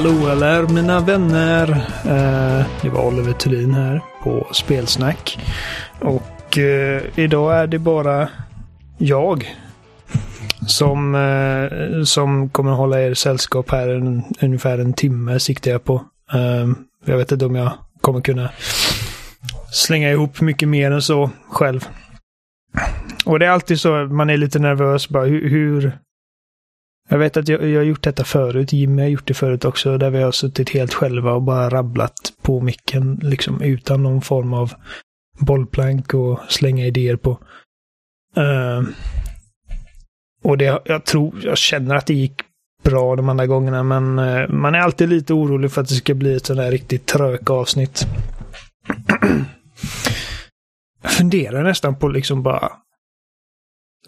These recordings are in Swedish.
Hallå eller mina vänner. Eh, det var Oliver Thulin här på Spelsnack. Och eh, idag är det bara jag som, eh, som kommer hålla er sällskap här en, ungefär en timme siktar jag på. Eh, jag vet inte om jag kommer kunna slänga ihop mycket mer än så själv. Och det är alltid så, man är lite nervös bara hur, hur jag vet att jag, jag har gjort detta förut, Jimmy har gjort det förut också, där vi har suttit helt själva och bara rabblat på micken, liksom utan någon form av bollplank och slänga idéer på. Uh, och det, jag tror, jag känner att det gick bra de andra gångerna, men uh, man är alltid lite orolig för att det ska bli ett sånt där riktigt trök avsnitt. jag funderar nästan på liksom bara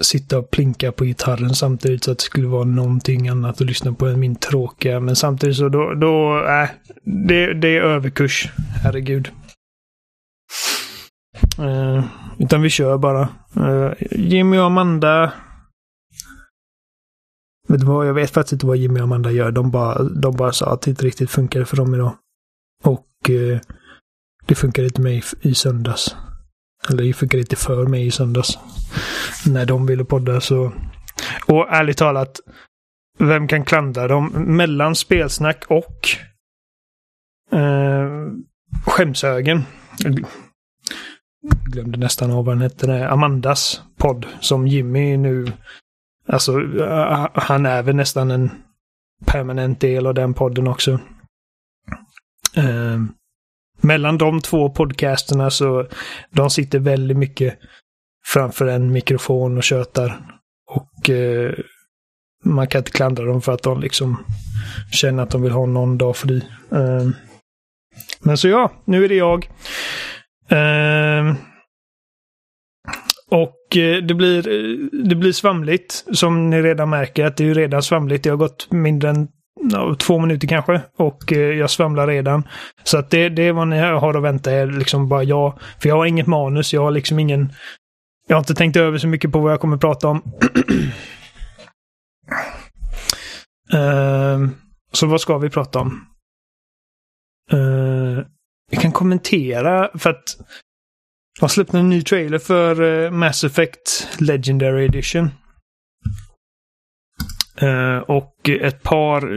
sitta och plinka på gitarren samtidigt så att det skulle vara någonting annat att lyssna på än min tråkiga. Men samtidigt så då, då äh, det, det är överkurs. Herregud. Uh, utan vi kör bara. Uh, Jimmy och Amanda. Vet du vad, jag vet faktiskt inte vad Jimmy och Amanda gör. De bara, de bara sa att det inte riktigt funkade för dem idag. Och uh, det funkade inte mig i söndags. Eller det funkade inte för mig i söndags. När de ville podda så... Och ärligt talat, vem kan klandra dem? Mellan spelsnack och eh, skämshögen. Jag glömde nästan av vad den hette. Amandas podd. Som Jimmy nu... Alltså, eh, han är väl nästan en permanent del av den podden också. Eh, mellan de två podcasterna så de sitter väldigt mycket framför en mikrofon och tjötar. Och eh, man kan inte klandra dem för att de liksom känner att de vill ha någon dag fri. Eh, men så ja, nu är det jag. Ehm, eh, och det blir, eh, det blir svamligt, som ni redan märker. att Det är redan svamligt. Det har gått mindre än två minuter kanske. Och eh, jag svamlar redan. Så att det, det är vad ni har att vänta er. Liksom bara jag. För jag har inget manus. Jag har liksom ingen... Jag har inte tänkt över så mycket på vad jag kommer prata om. uh, så vad ska vi prata om? Uh, vi kan kommentera för att de släppte en ny trailer för uh, Mass Effect Legendary Edition. Uh, och ett par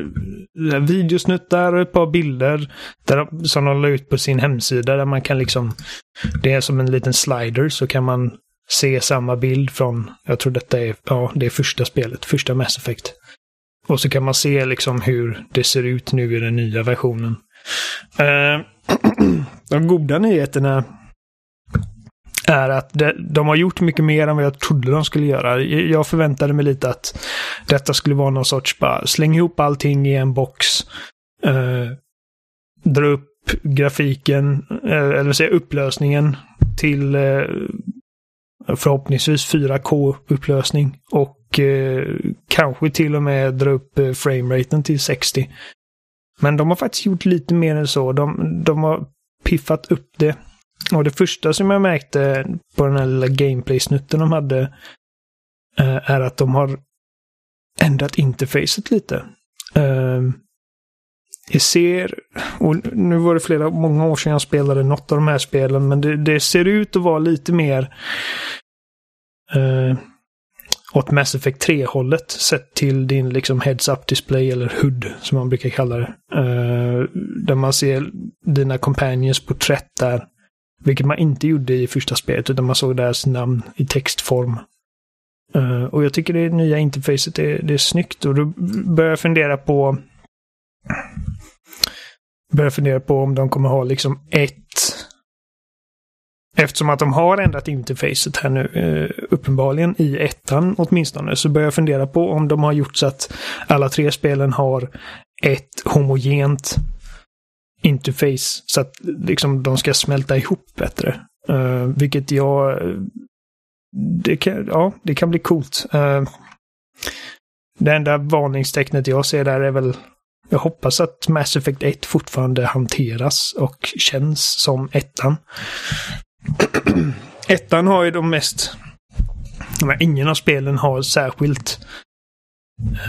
eh, videosnuttar och ett par bilder där, som de la ut på sin hemsida där man kan liksom... Det är som en liten slider så kan man se samma bild från, jag tror detta är, ja, det är första spelet, första Mass Effect. Och så kan man se liksom hur det ser ut nu i den nya versionen. Eh, de goda nyheterna är att de har gjort mycket mer än vad jag trodde de skulle göra. Jag förväntade mig lite att detta skulle vara någon sorts bara släng ihop allting i en box. Eh, dra upp grafiken, eh, eller säga upplösningen till eh, förhoppningsvis 4K-upplösning. Och eh, kanske till och med dra upp eh, frameraten till 60. Men de har faktiskt gjort lite mer än så. De, de har piffat upp det och det första som jag märkte på den här lilla gameplay-snutten de hade eh, är att de har ändrat interfacet lite. Eh, det ser, och nu var det flera, många år sedan jag spelade något av de här spelen, men det, det ser ut att vara lite mer eh, åt Mass Effect 3-hållet sett till din liksom heads-up display eller HUD som man brukar kalla det. Eh, där man ser dina companions porträtt där. Vilket man inte gjorde i första spelet, utan man såg deras namn i textform. Uh, och jag tycker det nya interfacet är, det är snyggt och då börjar jag fundera på börjar fundera på om de kommer ha liksom ett Eftersom att de har ändrat interfacet här nu, eh, uppenbarligen i ettan åtminstone, så börjar jag fundera på om de har gjort så att alla tre spelen har ett homogent interface så att liksom de ska smälta ihop bättre. Uh, vilket jag... Det kan, ja, det kan bli coolt. Uh, det enda varningstecknet jag ser där är väl... Jag hoppas att Mass Effect 1 fortfarande hanteras och känns som ettan. ettan har ju de mest... Men ingen av spelen har särskilt...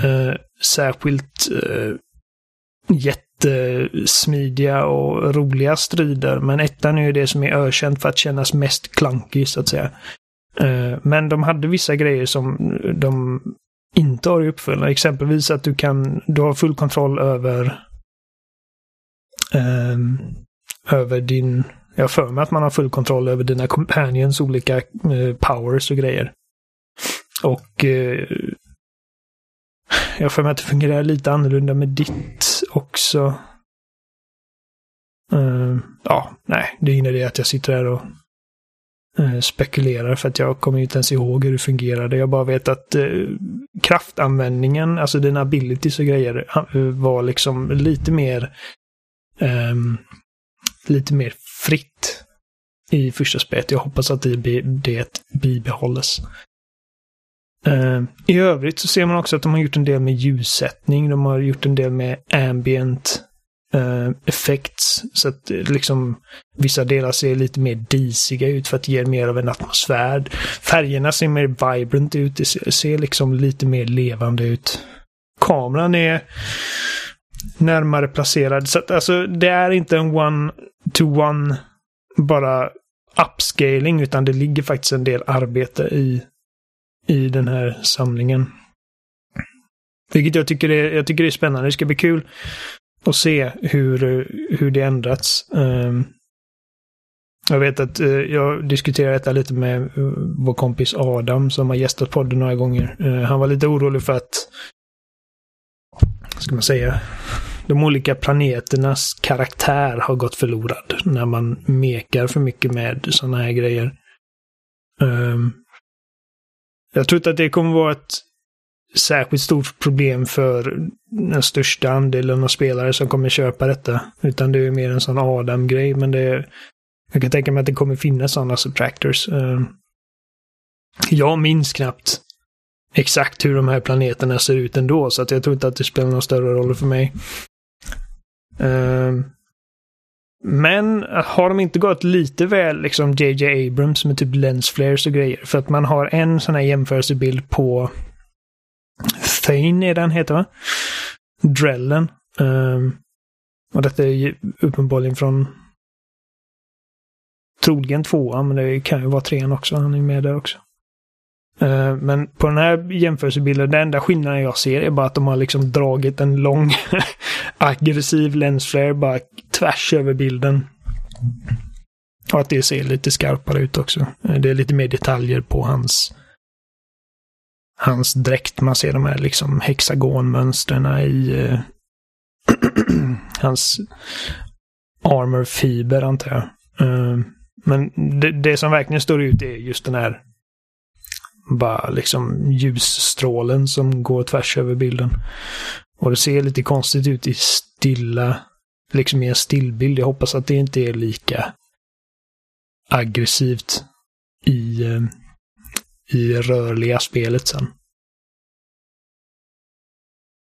Uh, särskilt eh, jättesmidiga och roliga strider. Men ettan är ju det som är ökänt för att kännas mest klankig så att säga. Eh, men de hade vissa grejer som de inte har i uppföljaren. Exempelvis att du kan, du har full kontroll över um, över din, jag för mig att man har full kontroll över dina companions olika uh, powers och grejer. Och uh, jag för mig att det fungerar lite annorlunda med ditt också. Uh, ja, nej, det är ingen idé att jag sitter här och Eh, spekulerar för att jag kommer inte ens ihåg hur det fungerade. Jag bara vet att eh, kraftanvändningen, alltså dina abilities och grejer, eh, var liksom lite mer um, lite mer fritt i första spelet. Jag hoppas att det, det bibehålles. Ehm, I övrigt så ser man också att de har gjort en del med ljussättning. De har gjort en del med ambient Eh, uh, effects. Så att eh, liksom vissa delar ser lite mer disiga ut för att ge mer av en atmosfär. Färgerna ser mer vibrant ut. Det ser, ser liksom lite mer levande ut. Kameran är närmare placerad. Så att alltså det är inte en one-to-one bara upscaling utan det ligger faktiskt en del arbete i, i den här samlingen. Vilket jag tycker, är, jag tycker är spännande. Det ska bli kul och se hur, hur det ändrats. Ehm, jag vet att eh, jag diskuterade detta lite med eh, vår kompis Adam som har gästat podden några gånger. Eh, han var lite orolig för att, ska man säga, de olika planeternas karaktär har gått förlorad när man mekar för mycket med sådana här grejer. Ehm, jag tror inte att det kommer vara ett särskilt stort problem för den största andelen av spelare som kommer köpa detta. Utan det är mer en sån Adam-grej, men det är, jag kan tänka mig att det kommer finnas sådana subtractors. Eh, jag minns knappt exakt hur de här planeterna ser ut ändå, så att jag tror inte att det spelar någon större roll för mig. Eh, men har de inte gått lite väl liksom JJ Abrams med typ lensflares och grejer? För att man har en sån här jämförelsebild på Thane är den heter va? Drellen. Um, och detta är ju uppenbarligen från troligen tvåan, men det kan ju vara trean också. Han är med där också. Uh, men på den här jämförelsebilden, den enda skillnaden jag ser är bara att de har liksom dragit en lång aggressiv lensflare bara tvärs över bilden. Och att det ser lite skarpare ut också. Ehm, det är lite mer detaljer på hans hans dräkt. Man ser de här liksom hexagonmönstren i uh, hans armorfiber antar jag. Eh, men det, det som verkligen står ut är just den här bara liksom ljusstrålen som går tvärs över bilden. Och det ser lite konstigt ut i stilla, liksom i en stillbild. Jag hoppas att det inte är lika aggressivt i, eh, i rörliga spelet sen.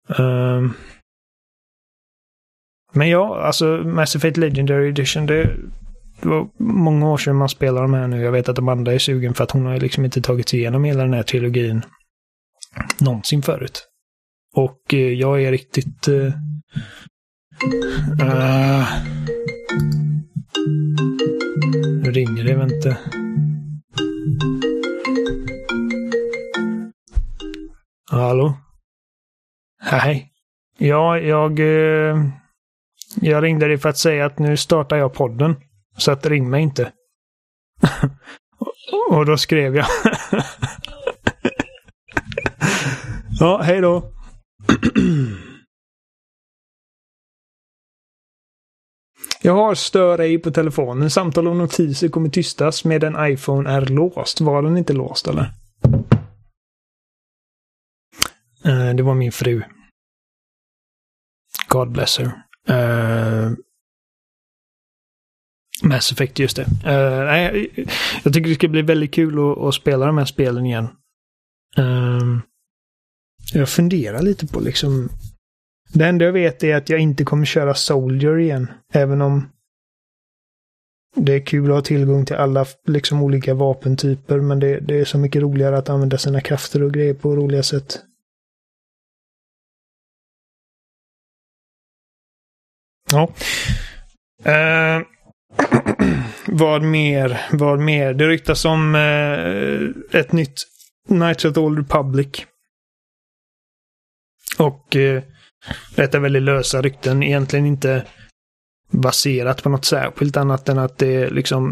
Um, men ja, alltså Mass Effect Legendary Edition, det, det var många år sedan man spelade de här nu. Jag vet att Amanda är sugen för att hon har liksom inte tagit sig igenom hela den här trilogin någonsin förut. Och eh, jag är riktigt... Eh, uh, nu ringer det, vänta. Hallå? Hej. Ja, jag... Uh, jag ringde dig för att säga att nu startar jag podden. Så att ring mig inte. och då skrev jag. ja, hej då. Jag har stör ej på telefonen. Samtal och notiser kommer tystas med en iPhone är låst. Var den inte låst eller? Uh, det var min fru. God bless her. Uh, Mass Effect, just det. Uh, nej, jag tycker det ska bli väldigt kul att, att spela de här spelen igen. Uh, jag funderar lite på liksom... Det enda jag vet är att jag inte kommer köra Soldier igen. Även om det är kul att ha tillgång till alla liksom olika vapentyper. Men det, det är så mycket roligare att använda sina krafter och grejer på roliga sätt. Ja. Uh, eh, vad mer? Vad mer? Det ryktas om uh, ett nytt Knights of the Old Republic. Och eh, uh, detta är väldigt lösa rykten. Egentligen inte baserat på något särskilt annat än att det är liksom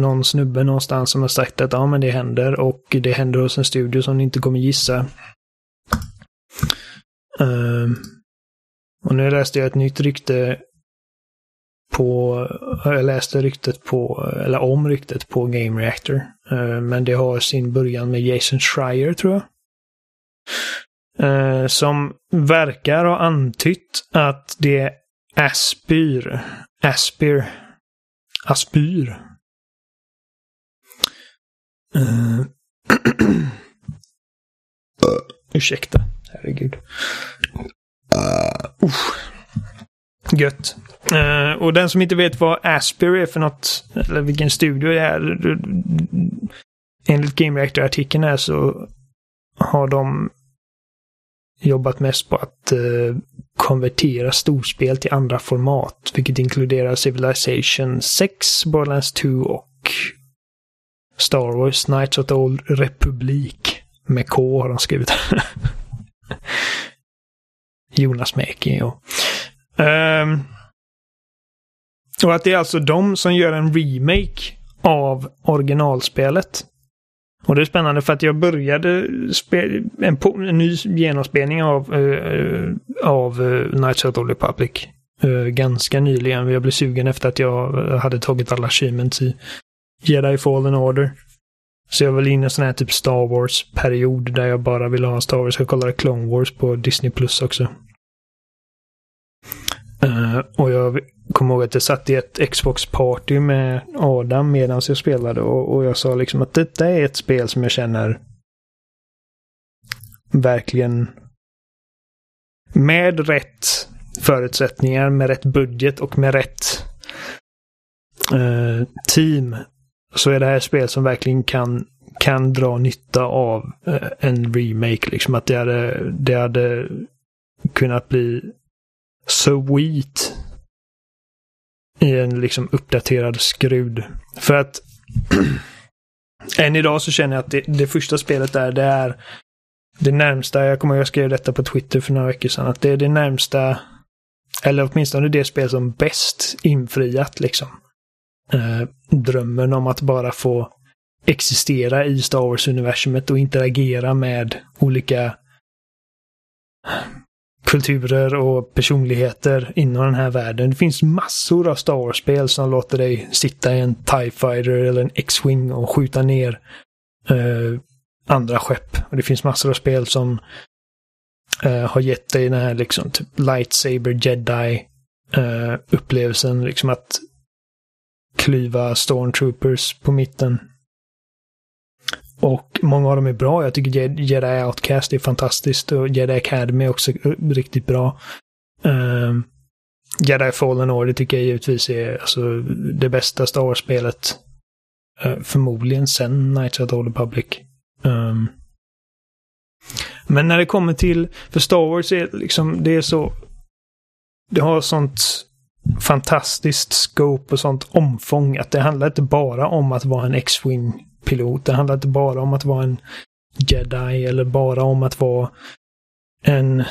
någon snubbe någonstans som har sagt att ja men det händer och det händer hos en studio som ni inte kommer gissa. Uh, och nu läste jag ett nytt rykte på, jag läste ryktet på, eller om ryktet på Game Reactor. Eh, men det har sin början med Jason Schreier tror jag. Eh, som verkar ha antytt att det Aspyr. Aspyr. Aspyr. Eh. Ursäkta. Herregud. Uh. Gött. Uh, och den som inte vet vad Aspyr är för något, eller vilken studio det är. Enligt Game Reactor-artikeln här så har de jobbat mest på att uh, konvertera storspel till andra format, vilket inkluderar Civilization 6, Borderlands 2 och Star Wars Knights of the Old Republic. Med K har de skrivit. Jonas Mäki, ja. Um, och att det är alltså de som gör en remake av originalspelet. Och det är spännande för att jag började en, en, ny genomspelning av, uh, av uh, Knights of the Republic uh, ganska nyligen. Jag blev sugen efter att jag hade tagit alla achievements i Jedi Fallen Order. Så jag var inne i en sån här typ Star Wars-period där jag bara ville ha Star Wars. Jag kollade Clone Wars på Disney Plus också. Uh, och jag kommer ihåg att jag satt i ett Xbox-party med Adam medan jag spelade och, och jag sa liksom att detta är ett spel som jag känner verkligen med rätt förutsättningar, med rätt budget och med rätt uh, team så är det här ett spel som verkligen kan, kan dra nytta av uh, en remake. Liksom att det hade, det hade kunnat bli sweet i en liksom uppdaterad skrud. För att än idag så känner jag att det, det första spelet där, det är det närmsta, jag kommer ihåg jag skrev detta på Twitter för några veckor sedan, att det är det närmsta, eller åtminstone det spel som bäst infriat liksom. Eh, drömmen om att bara få existera i Star Wars-universumet och interagera med olika kulturer och personligheter inom den här världen. Det finns massor av Star Wars-spel som låter dig sitta i en TIE Fighter eller en X-Wing och skjuta ner eh, andra skepp. Och det finns massor av spel som eh, har gett dig den här liksom typ lightsaber jedi eh, upplevelsen. Liksom att klyva stormtroopers på mitten. Och många av dem är bra. Jag tycker Jedi Outcast är fantastiskt och Jedi Academy är också riktigt bra. Um, Jedi Fallen Order tycker jag givetvis är alltså, det bästa Star Wars-spelet. Uh, förmodligen sen Knights of the Old Republic. Um, men när det kommer till, för Star Wars är liksom, det är så, det har sånt fantastiskt scope och sånt omfång att det handlar inte bara om att vara en X-Wing pilot. Det handlar inte bara om att vara en jedi eller bara om att vara en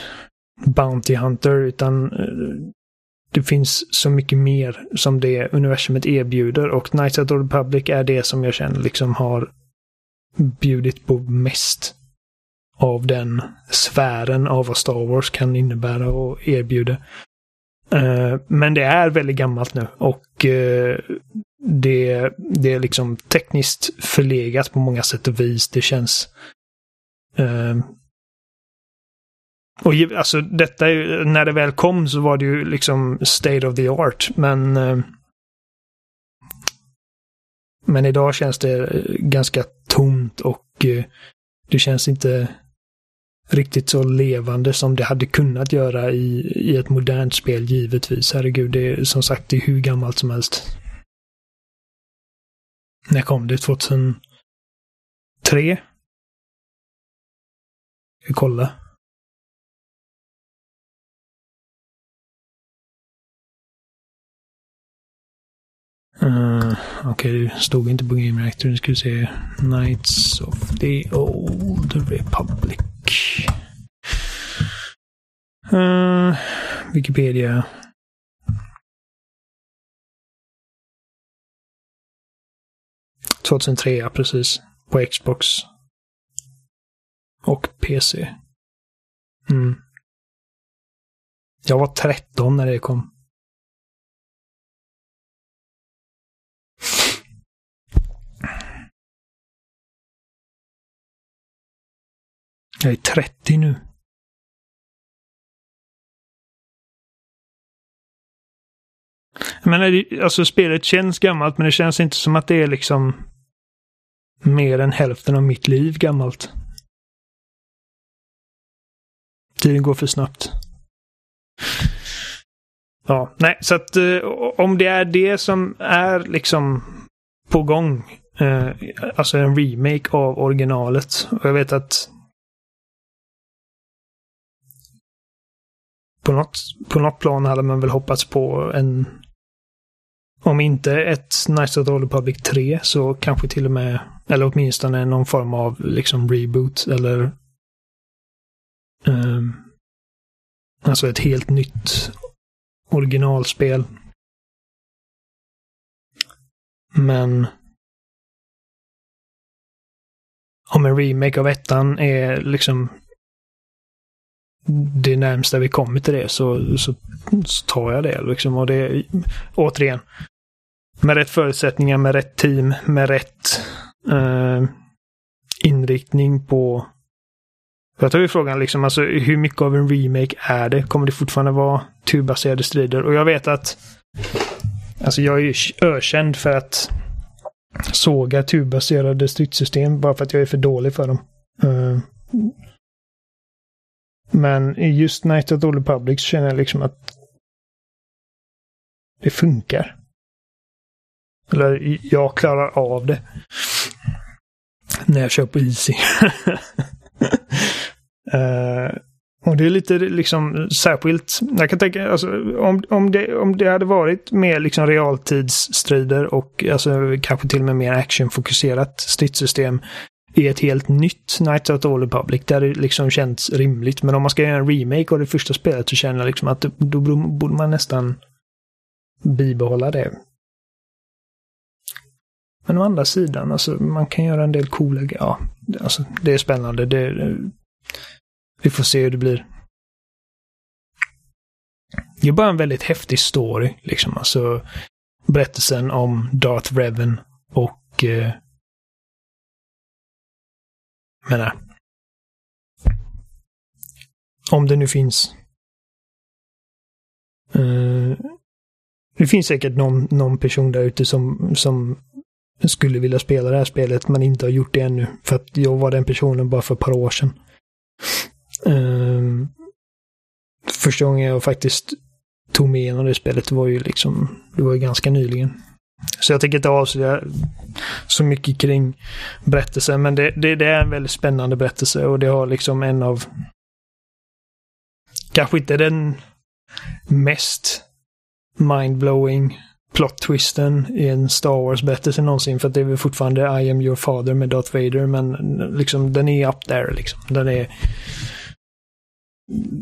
Bounty Hunter utan eh, det finns så mycket mer som det universumet erbjuder och Knights of the Republic är det som jag känner liksom har bjudit på mest av den sfären av vad Star Wars kan innebära och erbjuda. Eh, men det är väldigt gammalt nu och eh, det, det är liksom tekniskt förlegat på många sätt och vis. Det känns... Eh, och alltså detta är när det väl kom så var det ju liksom state of the art. Men... Men idag känns det ganska tomt och det känns inte riktigt så levande som det hade kunnat göra i, i ett modernt spel givetvis. Herregud, det är som sagt det är hur gammalt som helst. När kom det? 2003? Ska kolla. Uh, Okej, okay, det stod inte på Game Reactor. Nu ska vi se. Knights of the Old Republic. Uh, Wikipedia. –2003, ja, precis. På Xbox. Och PC. Mm. Jag var 13 när det kom. Jag är 30 nu. Jag menar, alltså spelet känns gammalt men det känns inte som att det är liksom mer än hälften av mitt liv gammalt. Tiden går för snabbt. Ja, nej, så att eh, om det är det som är liksom på gång, eh, alltså en remake av originalet. Och jag vet att på något, på något plan hade man väl hoppats på en om inte ett Nice of the Old Republic 3 så kanske till och med, eller åtminstone någon form av liksom reboot eller um, alltså ett helt nytt originalspel. Men om en remake av ettan är liksom det närmsta vi kommer till det så, så, så tar jag det. Liksom. Och det återigen, med rätt förutsättningar, med rätt team, med rätt eh, inriktning på... Jag tar ju frågan liksom, alltså hur mycket av en remake är det? Kommer det fortfarande vara turbaserade strider? Och jag vet att... Alltså jag är ju ökänd för att såga turbaserade stridssystem bara för att jag är för dålig för dem. Eh, men just Night of the Old Republic känner jag liksom att det funkar. Eller jag klarar av det. När jag kör på Easy. uh, och det är lite liksom särskilt, jag kan tänka, alltså, om, om, det, om det hade varit mer liksom realtidsstrider och alltså, kanske till och med mer actionfokuserat stridssystem i ett helt nytt Knights of the Old Republic där det liksom känns rimligt. Men om man ska göra en remake av det första spelet så känner jag liksom att då borde man nästan bibehålla det. Men å andra sidan, alltså man kan göra en del coola Ja, alltså det är spännande. Det, det, vi får se hur det blir. Det är bara en väldigt häftig story, liksom. Alltså berättelsen om Darth Revan och eh, menar, om det nu finns. Uh, det finns säkert någon, någon person där ute som, som skulle vilja spela det här spelet men inte har gjort det ännu. För att jag var den personen bara för ett par år sedan. Uh, första gången jag faktiskt tog mig igenom det spelet var ju liksom, det var ju ganska nyligen. Så jag tänker inte avslöja så mycket kring berättelsen, men det, det, det, är en väldigt spännande berättelse och det har liksom en av kanske inte den mest mindblowing plot-twisten i en Star Wars-berättelse någonsin, för att det är väl fortfarande I am your father med Darth Vader, men liksom den är up there liksom. Den är...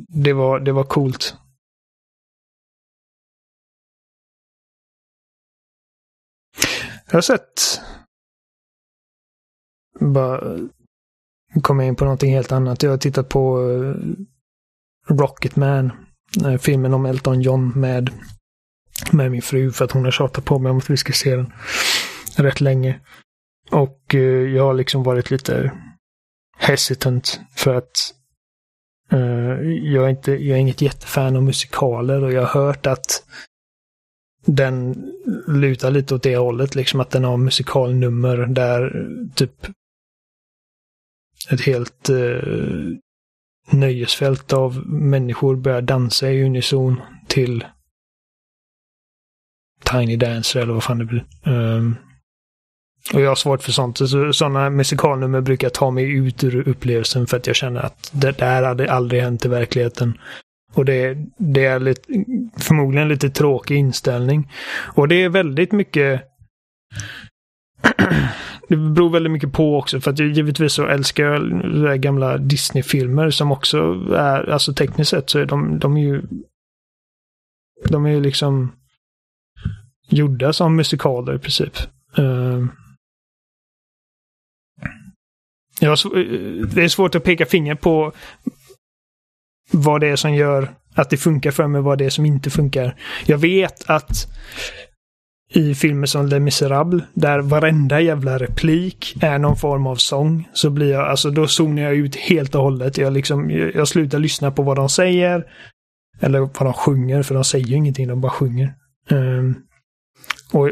Det var, det var coolt. Jag har sett... Bara kommer in på någonting helt annat. Jag har tittat på eh, Rocketman. Eh, filmen om Elton John med, med min fru för att hon har tjatat på mig om att vi ska se den rätt länge. Och eh, jag har liksom varit lite hesitant för att uh, jag, är inte, jag är inget jättefan av musikaler och jag har hört att den lutar lite åt det hållet, liksom att den har musikalnummer där typ ett helt eh, nöjesfält av människor börjar dansa i unison till Tiny Dancer eller vad fan det blir. Um, och jag har svårt för sånt. Så, sådana musikalnummer brukar ta mig ut ur upplevelsen för att jag känner att det där hade aldrig hänt i verkligheten. Och det, det är lite, förmodligen lite tråkig inställning. Och det är väldigt mycket det beror väldigt mycket på också för att givetvis så älskar jag gamla Disney-filmer som också är, alltså tekniskt sett så är de, de är ju de är ju liksom gjorda som musikaler i princip. Uh, jag eh, det är svårt att peka finger på vad det är som gör att det funkar för mig, vad det är som inte funkar. Jag vet att i filmer som Les Misérables, där varenda jävla replik är någon form av sång, så blir jag, alltså då zonar jag ut helt och hållet. Jag liksom, jag slutar lyssna på vad de säger. Eller vad de sjunger, för de säger ju ingenting, de bara sjunger. Um, och,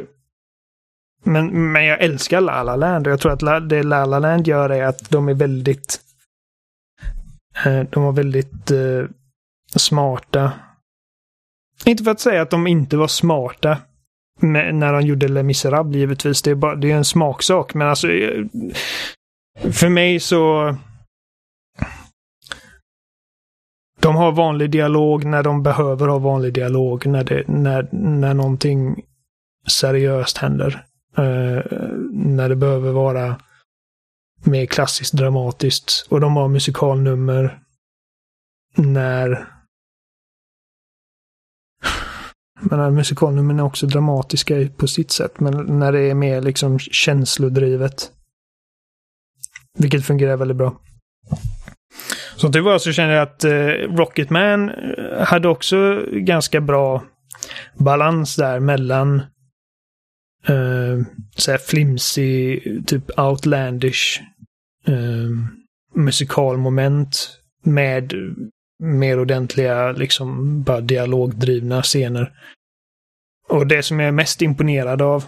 men, men jag älskar La La Land och jag tror att La, det La La Land gör är att de är väldigt Eh, de var väldigt eh, smarta. Inte för att säga att de inte var smarta, med, när de gjorde Les Misérables givetvis. Det är, bara, det är en smaksak. Men alltså, eh, för mig så... De har vanlig dialog när de behöver ha vanlig dialog. När, det, när, när någonting seriöst händer. Uh, när det behöver vara mer klassiskt dramatiskt. Och de har musikalnummer när men musikalnumren är också dramatiska på sitt sätt, men när det är mer liksom känslodrivet. Vilket fungerar väldigt bra. Som tur var så känner jag att eh, Rocketman eh, hade också ganska bra balans där mellan eh, så flimsy, typ outlandish eh, musikalmoment med mer ordentliga, liksom bara dialogdrivna scener. Och det som jag är mest imponerad av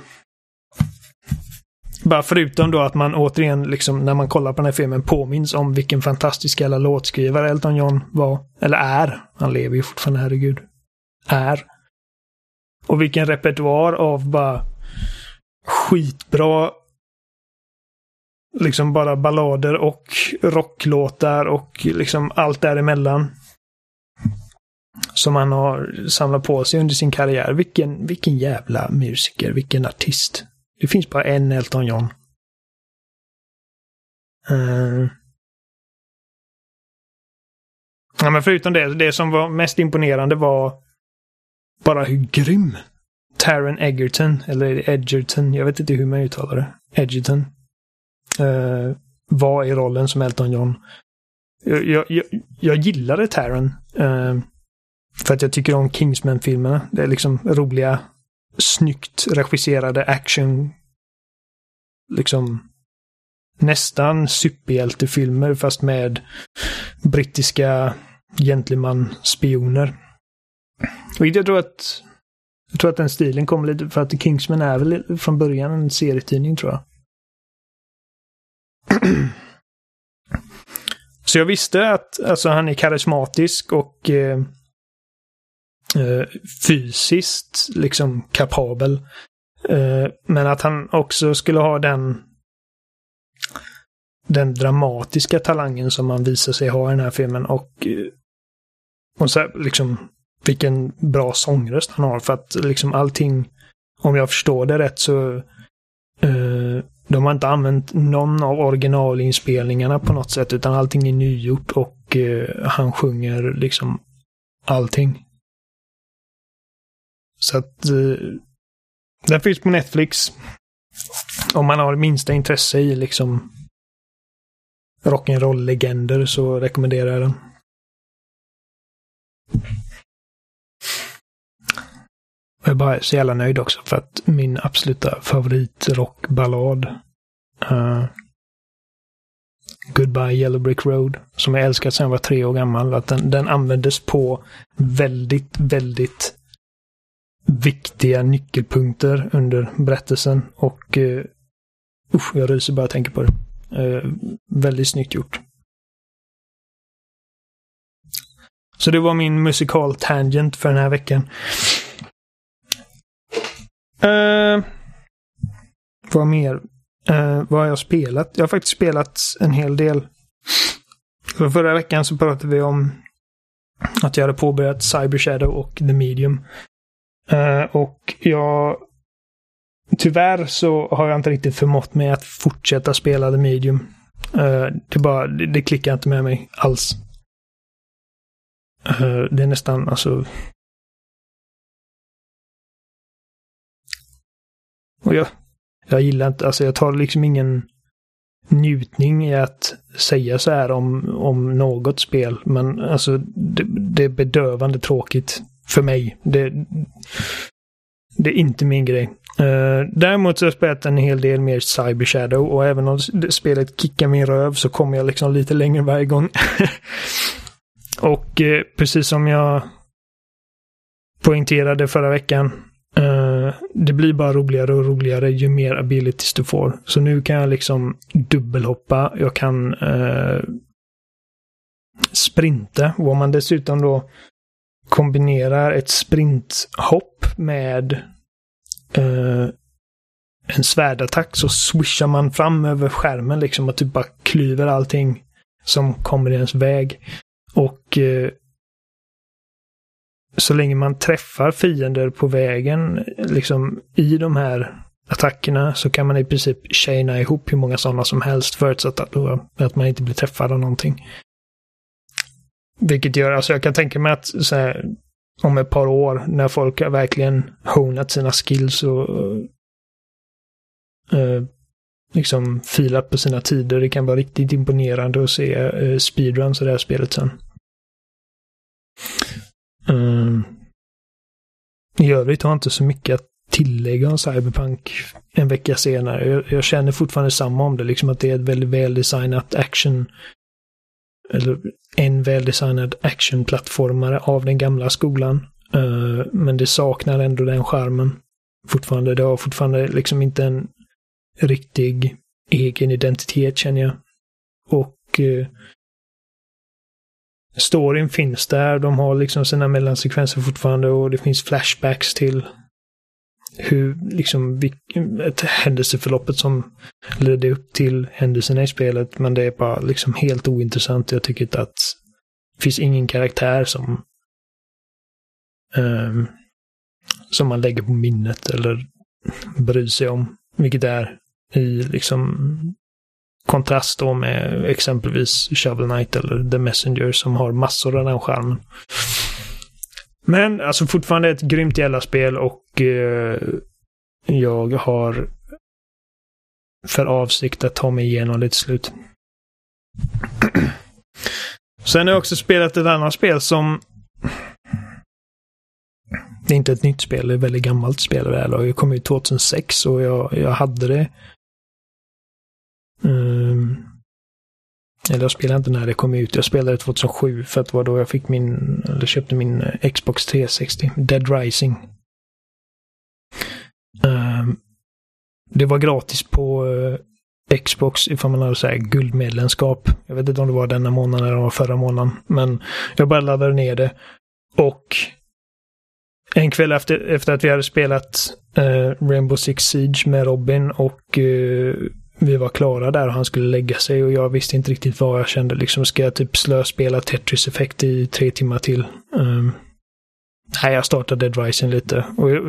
bara förutom då att man återigen, liksom, när man kollar på den här filmen, påminns om vilken fantastisk jävla låtskrivare Elton John var. Eller är. Han lever ju fortfarande, herregud. Är. Och vilken repertoar av bara skitbra liksom bara ballader och rocklåtar och liksom allt däremellan. Som han har samlat på sig under sin karriär. Vilken, vilken jävla musiker, vilken artist. Det finns bara en Elton John. Uh. Ja, men förutom det, det som var mest imponerande var bara hur grym Taron Egerton, eller Edgerton, jag vet inte hur man uttalar det. Edgerton Uh, var i rollen som Elton John. Jag, jag, jag gillade Taron. Uh, för att jag tycker om Kingsman-filmerna. Det är liksom roliga, snyggt regisserade action. Liksom nästan superhjältefilmer fast med brittiska gentleman-spioner. Och jag tror att jag tror att den stilen kommer lite för att Kingsman är väl från början en serietidning tror jag. Så jag visste att alltså, han är karismatisk och eh, eh, fysiskt liksom kapabel. Eh, men att han också skulle ha den den dramatiska talangen som han visar sig ha i den här filmen och, eh, och så här, liksom vilken bra sångröst han har för att liksom allting, om jag förstår det rätt så uh, de har inte använt någon av originalinspelningarna på något sätt utan allting är nygjort och uh, han sjunger liksom allting. Så att uh, den finns på Netflix. Om man har minsta intresse i liksom rock'n'roll-legender så rekommenderar jag den. Jag är bara så jävla nöjd också för att min absoluta favoritrockballad uh, Goodbye Yellow Brick Road, som jag älskat sedan jag var tre år gammal, att den, den användes på väldigt, väldigt viktiga nyckelpunkter under berättelsen och uh, usch, jag ryser bara jag tänker på det. Uh, väldigt snyggt gjort. Så det var min musikal tangent för den här veckan. Uh, vad mer? Uh, vad har jag spelat? Jag har faktiskt spelat en hel del. För förra veckan så pratade vi om att jag hade påbörjat Cyber Shadow och The Medium. Uh, och jag... Tyvärr så har jag inte riktigt förmått mig att fortsätta spela The Medium. Uh, det, bara, det, det klickar inte med mig alls. Uh, det är nästan, alltså... Och jag, jag gillar inte, alltså jag tar liksom ingen njutning i att säga så här om, om något spel. Men alltså det, det är bedövande tråkigt för mig. Det, det är inte min grej. Uh, däremot så har jag spelat en hel del mer Cyber Shadow och även om spelet kickar min röv så kommer jag liksom lite längre varje gång. och uh, precis som jag poängterade förra veckan Uh, det blir bara roligare och roligare ju mer abilities du får. Så nu kan jag liksom dubbelhoppa. Jag kan eh, sprinta. Och om man dessutom då kombinerar ett sprinthopp med eh, en svärdattack så swishar man fram över skärmen liksom och typ bara klyver allting som kommer i ens väg. Och eh, så länge man träffar fiender på vägen, liksom i de här attackerna, så kan man i princip chaina ihop hur många sådana som helst förutsatt att, att man inte blir träffad av någonting. Vilket gör, alltså jag kan tänka mig att så här, om ett par år när folk har verkligen honat sina skills och uh, liksom filat på sina tider. Det kan vara riktigt imponerande att se uh, speedruns i det här spelet sen. Um, I övrigt har jag inte så mycket att tillägga om Cyberpunk en vecka senare. Jag, jag, känner fortfarande samma om det, liksom att det är ett väldigt väldesignat action eller en väldesignad actionplattformare av den gamla skolan. Uh, men det saknar ändå den charmen. Fortfarande. Det har fortfarande liksom inte en riktig egen identitet känner jag. Och uh, storyn finns där. De har liksom sina mellansekvenser fortfarande och det finns flashbacks till hur liksom ett händelseförloppet som ledde upp till händelserna i spelet. Men det är bara liksom helt ointressant. Jag tycker inte att det finns ingen karaktär som um, som man lägger på minnet eller bryr sig om. Vilket är i liksom kontrast då med exempelvis Shovel Knight eller The Messenger som har massor av den skärmen. Men alltså fortfarande ett grymt jävla spel och eh, jag har för avsikt att ta mig igenom det till slut. Sen har jag också spelat ett annat spel som det är inte ett nytt spel, det är ett väldigt gammalt spel. Det kom ut 2006 och jag, jag hade det Um, eller jag spelade inte när det kom ut. Jag spelade 2007 för att det var då jag fick min, eller köpte min eh, Xbox 360. Dead Rising. Um, det var gratis på uh, Xbox ifall man hade så här guldmedlemskap. Jag vet inte om det var denna månaden eller var förra månaden. Men jag bara laddade ner det. Och en kväll efter, efter att vi hade spelat uh, Rainbow Six Siege med Robin och uh, vi var klara där och han skulle lägga sig och jag visste inte riktigt vad jag kände. Liksom, ska jag typ slöspela Tetris Effect i tre timmar till? Ehm, um, nej, jag startade Dead Rising lite. Och, eh,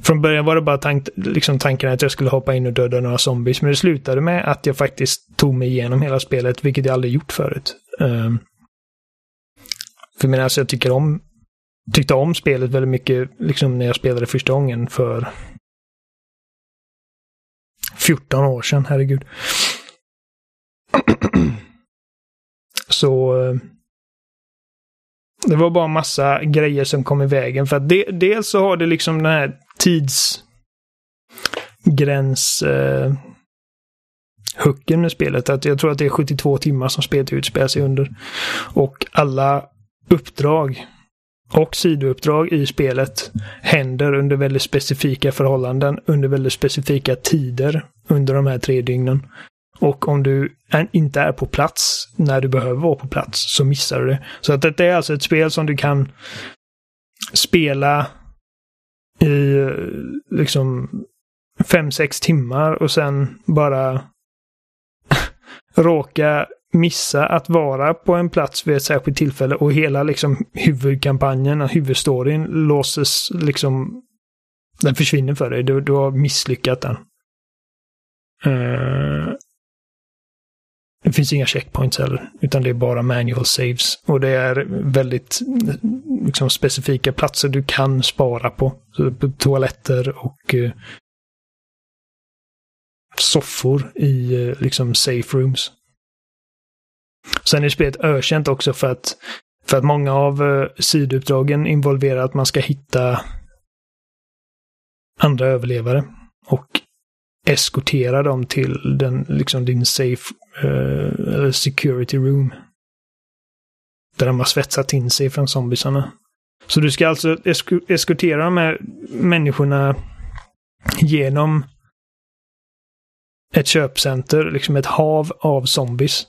från början var det bara tank, liksom tanken att jag skulle hoppa in och döda några zombies, men det slutade med att jag faktiskt tog mig igenom hela spelet, vilket jag aldrig gjort förut. Um, för jag menar, alltså jag tycker om, tyckte om spelet väldigt mycket, liksom när jag spelade första gången för 14 år sedan, herregud. Så eh, det var bara massa grejer som kom i vägen. För att de, dels så har det liksom den här tidsgräns eh, hooken med spelet. Att jag tror att det är 72 timmar som spelet utspelar sig under. Och alla uppdrag och sidouppdrag i spelet händer under väldigt specifika förhållanden, under väldigt specifika tider under de här tre dygnen. Och om du inte är på plats när du behöver vara på plats så missar du det. Så att detta är alltså ett spel som du kan spela i eh, liksom fem sex timmar och sen bara råka missa att vara på en plats vid ett särskilt tillfälle och hela liksom huvudkampanjen och huvudstoryn låses liksom... Den försvinner för dig. Du, du har misslyckat den. Uh, det finns inga checkpoints heller, utan det är bara manual saves. Och det är väldigt liksom, specifika platser du kan spara på. på toaletter och uh, soffor i uh, liksom safe rooms. Sen är spelet ökänt också för att, för att många av uh, sidouppdragen involverar att man ska hitta andra överlevare och eskortera dem till den, liksom din safe, uh, security room. Där de har svetsat in sig från zombisarna. Så du ska alltså esk eskortera de här människorna genom ett köpcenter, liksom ett hav av zombies.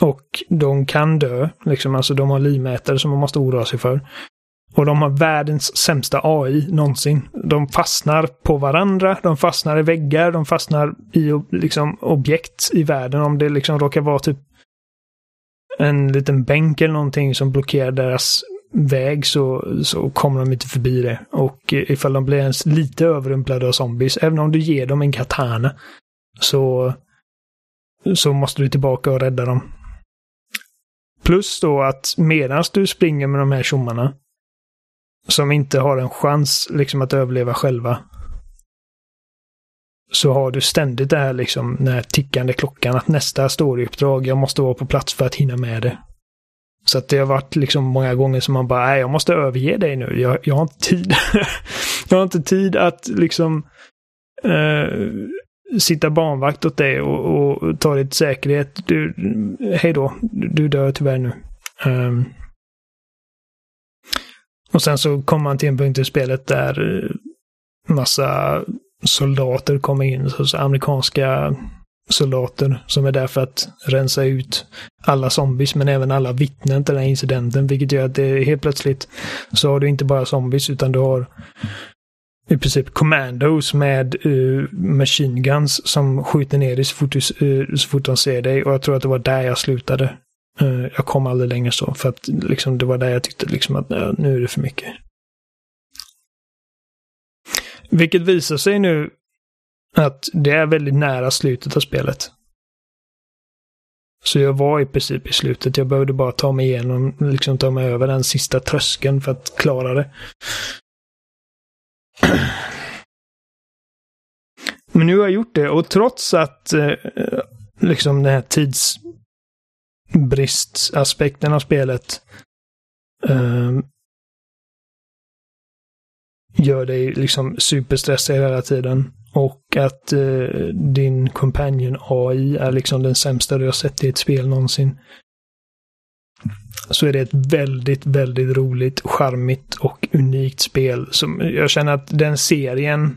Och de kan dö, liksom, alltså de har livmätare som man måste oroa sig för. Och de har världens sämsta AI någonsin. De fastnar på varandra, de fastnar i väggar, de fastnar i liksom, objekt i världen. Om det liksom råkar vara typ en liten bänk eller någonting som blockerar deras väg så, så kommer de inte förbi det. Och ifall de blir ens lite överrumplade av zombies, även om du ger dem en katana, så, så måste du tillbaka och rädda dem. Plus då att medan du springer med de här tjommarna, som inte har en chans liksom att överleva själva, så har du ständigt det här liksom, den här tickande klockan att nästa storyuppdrag, jag måste vara på plats för att hinna med det. Så att det har varit liksom många gånger som man bara, nej, jag måste överge dig nu. Jag, jag har inte tid. jag har inte tid att liksom eh, sitta barnvakt åt dig och, och ta dig till säkerhet. Du, hej då, du dör tyvärr nu. Um, och sen så kommer man till en punkt i spelet där eh, massa soldater kommer in, så amerikanska soldater som är där för att rensa ut alla zombies men även alla vittnen till den här incidenten vilket gör att det helt plötsligt så har du inte bara zombies utan du har i princip commandos med uh, machine guns som skjuter ner dig så fort, du, uh, så fort de ser dig. Och jag tror att det var där jag slutade. Uh, jag kom aldrig längre så, för att liksom, det var där jag tyckte liksom att uh, nu är det för mycket. Vilket visar sig nu att det är väldigt nära slutet av spelet. Så jag var i princip i slutet. Jag behövde bara ta mig igenom, liksom ta mig över den sista tröskeln för att klara det. Men nu har jag gjort det och trots att eh, liksom den här tidsbristaspekten av spelet eh, gör dig liksom superstressad hela tiden. Och att eh, din companion AI är liksom den sämsta du har sett i ett spel någonsin så är det ett väldigt, väldigt roligt, charmigt och unikt spel. Som jag känner att den serien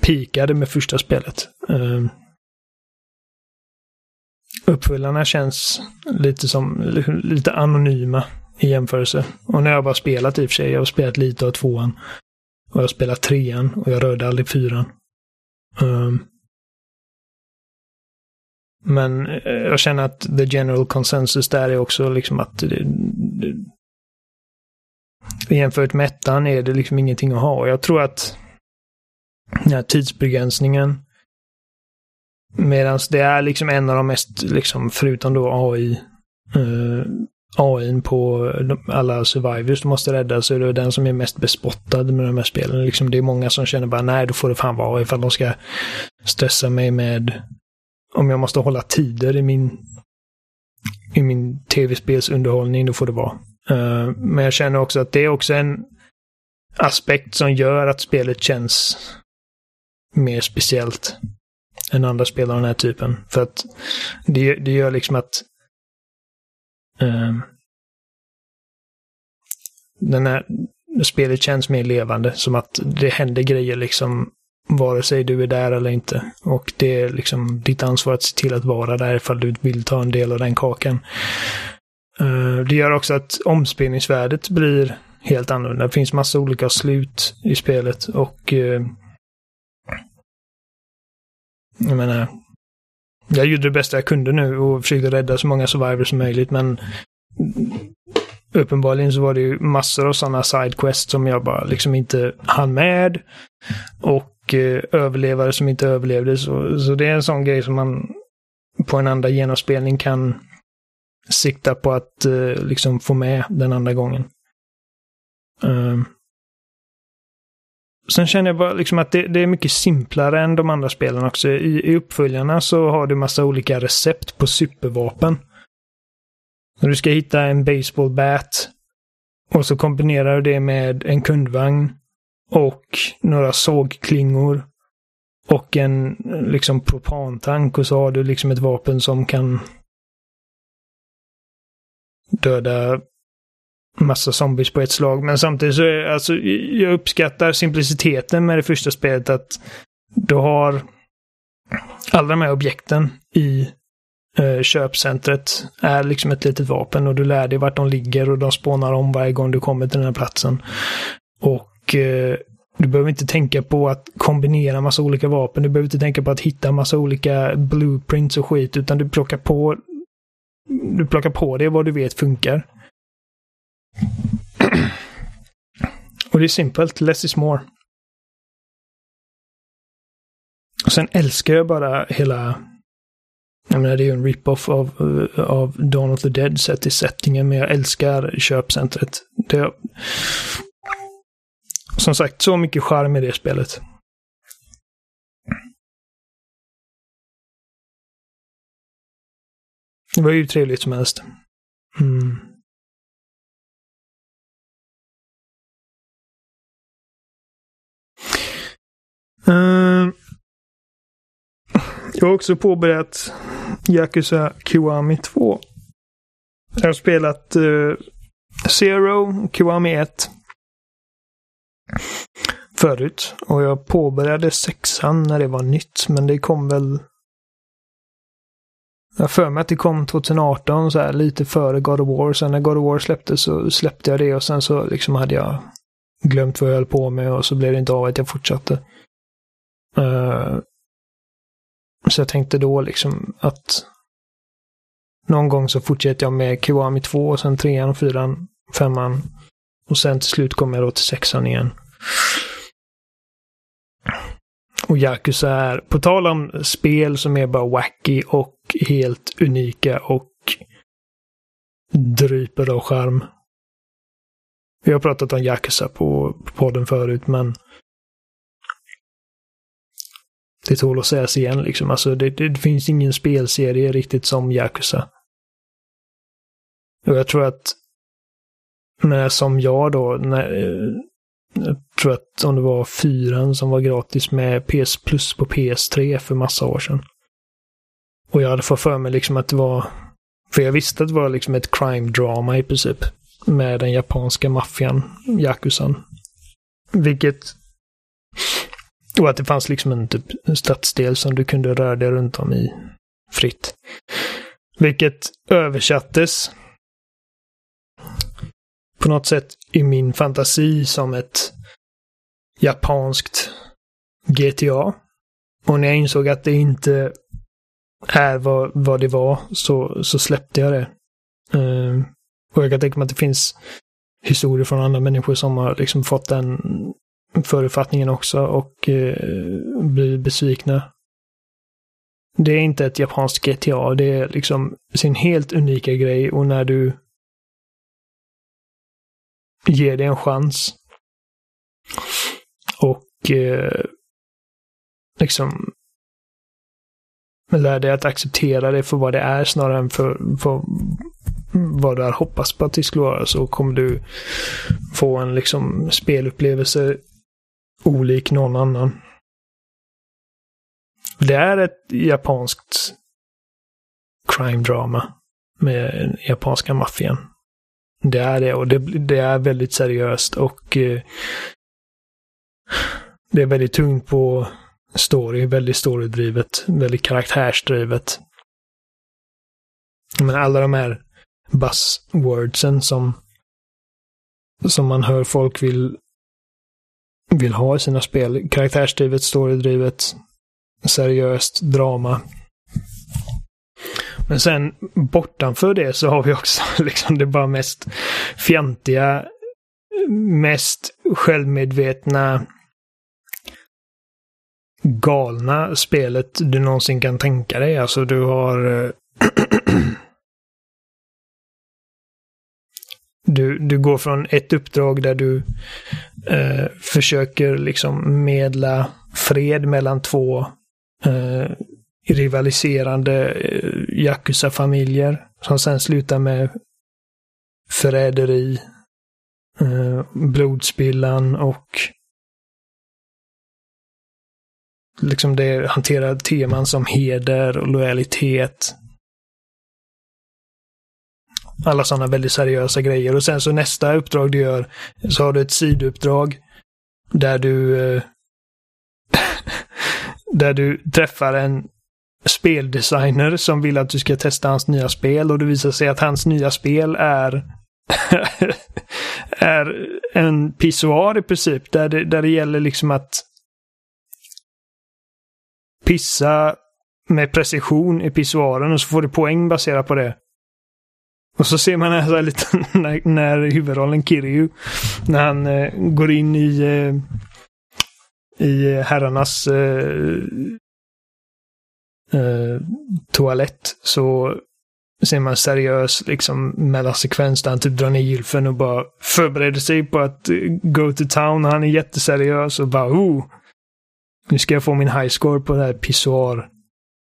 pikade med första spelet. Uh, uppföljarna känns lite som lite anonyma i jämförelse. Och nu har jag bara spelat i och för sig. Jag har spelat lite av tvåan. Och jag har spelat trean och jag rörde aldrig fyran. Um, men eh, jag känner att the general consensus där är också liksom att det, det, jämfört med ettan är det liksom ingenting att ha. Jag tror att den här tidsbegränsningen Medan det är liksom en av de mest, liksom, förutom då AI, eh, AI på alla survivors du måste rädda, så är det den som är mest bespottad med de här spelen. Liksom, det är många som känner bara, nej, då får det fan vara ifall de ska stressa mig med om jag måste hålla tider i min, i min tv-spelsunderhållning, då får det vara. Uh, men jag känner också att det är också en aspekt som gör att spelet känns mer speciellt än andra spel av den här typen. För att det, det gör liksom att uh, den här spelet känns mer levande, som att det händer grejer liksom vare sig du är där eller inte. Och det är liksom ditt ansvar att se till att vara där ifall du vill ta en del av den kakan. Eh, det gör också att omspelningsvärdet blir helt annorlunda. Det finns massa olika slut i spelet och eh, jag menar, jag gjorde det bästa jag kunde nu och försökte rädda så många survivors som möjligt, men uppenbarligen så var det ju massor av sådana sidequests som jag bara liksom inte hann med. Och Eh, överlevare som inte överlevde. Så, så det är en sån grej som man på en andra genomspelning kan sikta på att eh, liksom få med den andra gången. Uh. Sen känner jag bara liksom att det, det, är mycket simplare än de andra spelen också. I, I uppföljarna så har du massa olika recept på supervapen. Du ska hitta en baseball bat och så kombinerar du det med en kundvagn och några sågklingor och en liksom propantank och så har du liksom ett vapen som kan döda massa zombies på ett slag. Men samtidigt så är alltså, jag uppskattar simpliciteten med det första spelet att du har alla de här objekten i eh, köpcentret är liksom ett litet vapen och du lär dig vart de ligger och de spånar om varje gång du kommer till den här platsen. Och Eh, du behöver inte tänka på att kombinera massa olika vapen. Du behöver inte tänka på att hitta massa olika blueprints och skit, utan du plockar på du plockar på det vad du vet funkar. Och det är simpelt. Less is more. Och sen älskar jag bara hela... Jag menar, det är ju en rip-off av, av Dawn of the Dead sett i settingen, men jag älskar köpcentret. Det, som sagt, så mycket charm i det spelet. Det var ju trevligt som helst. Mm. Uh, jag har också påbörjat Yakuza Kiwami 2. Jag har spelat uh, Zero, Kiwami 1 förut. Och jag påbörjade sexan när det var nytt, men det kom väl... Jag för mig att det kom 2018, så här, lite före God of War. Sen när God of War släpptes så släppte jag det och sen så liksom hade jag glömt vad jag höll på med och så blev det inte av att jag fortsatte. Uh, så jag tänkte då liksom att någon gång så fortsätter jag med Kiwami 2 och sen 3 och 4 5 och sen till slut kommer jag då till sexan igen. Och Yakuza är, på tal om spel som är bara wacky och helt unika och dryper av charm. Vi har pratat om Yakuza på podden förut, men det tål att sägas igen liksom. Alltså det, det, finns ingen spelserie riktigt som Yakuza. Och jag tror att, men som jag då, när, jag tror att om det var fyran som var gratis med PS Plus på PS3 för massa år sedan. Och jag hade fått för mig liksom att det var, för jag visste att det var liksom ett crime-drama i princip. Med den japanska maffian, Yakuzan. Vilket och att det fanns liksom en typ stadsdel som du kunde röra dig runt om i fritt. Vilket översattes på något sätt i min fantasi som ett japanskt GTA. Och när jag insåg att det inte är vad, vad det var så, så släppte jag det. Uh, och jag kan tänka mig att det finns historier från andra människor som har liksom fått den förutfattningen också och eh, uh, blir besvikna. Det är inte ett japanskt GTA, det är liksom sin helt unika grej och när du ge det en chans. Och eh, liksom lär dig att acceptera det för vad det är snarare än för, för vad du har hoppats på att det skulle vara så kommer du få en liksom spelupplevelse olik någon annan. Det är ett japanskt crime drama med japanska maffian. Det är det och det, det är väldigt seriöst och eh, det är väldigt tungt på story, väldigt storydrivet, väldigt karaktärsdrivet. Men alla de här buzzwordsen som, som man hör folk vill, vill ha i sina spel. Karaktärsdrivet, storydrivet, seriöst, drama. Men sen bortanför det så har vi också liksom det bara mest fjantiga, mest självmedvetna, galna spelet du någonsin kan tänka dig. Alltså du har... Eh, du, du går från ett uppdrag där du eh, försöker liksom medla fred mellan två eh, rivaliserande eh, Yakuza-familjer som sen slutar med förräderi, eh, blodspillan och liksom det hanterar teman som heder och lojalitet. Alla sådana väldigt seriösa grejer. Och sen så nästa uppdrag du gör så har du ett sidouppdrag där du eh, där du träffar en speldesigner som vill att du ska testa hans nya spel och det visar sig att hans nya spel är är en pissoar i princip. Där det, där det gäller liksom att pissa med precision i pissoaren och så får du poäng baserat på det. Och så ser man här, så här lite när, när huvudrollen Kiryu, när han eh, går in i eh, i herrarnas eh, eh, toalett så ser man seriös liksom mellansekvens där han typ drar ner gylfen och bara förbereder sig på att eh, go to town. Han är jätteseriös och bara oh, nu ska jag få min high score på det här pissoar